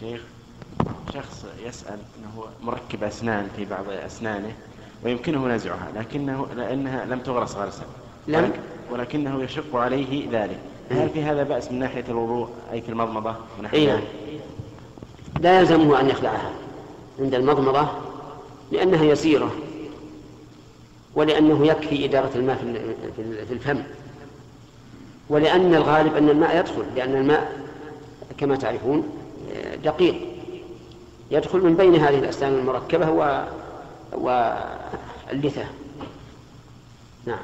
شيخ شخص يسأل أنه مركب أسنان في بعض أسنانه ويمكنه نزعها لكنه لأنها لم تغرس غرسا لم؟ ولكنه يشق عليه ذلك. هل في هذا بأس من ناحية الوضوء؟ أي في المضمضة؟ إيه. ذلك؟ لا يلزمه أن يخلعها عند المضمضة لأنها يسيرة ولأنه يكفي إدارة الماء في في الفم. ولأن الغالب أن الماء يدخل لأن الماء كما تعرفون دقيق يدخل من بين هذه الأسنان المركبة. واللثة نعم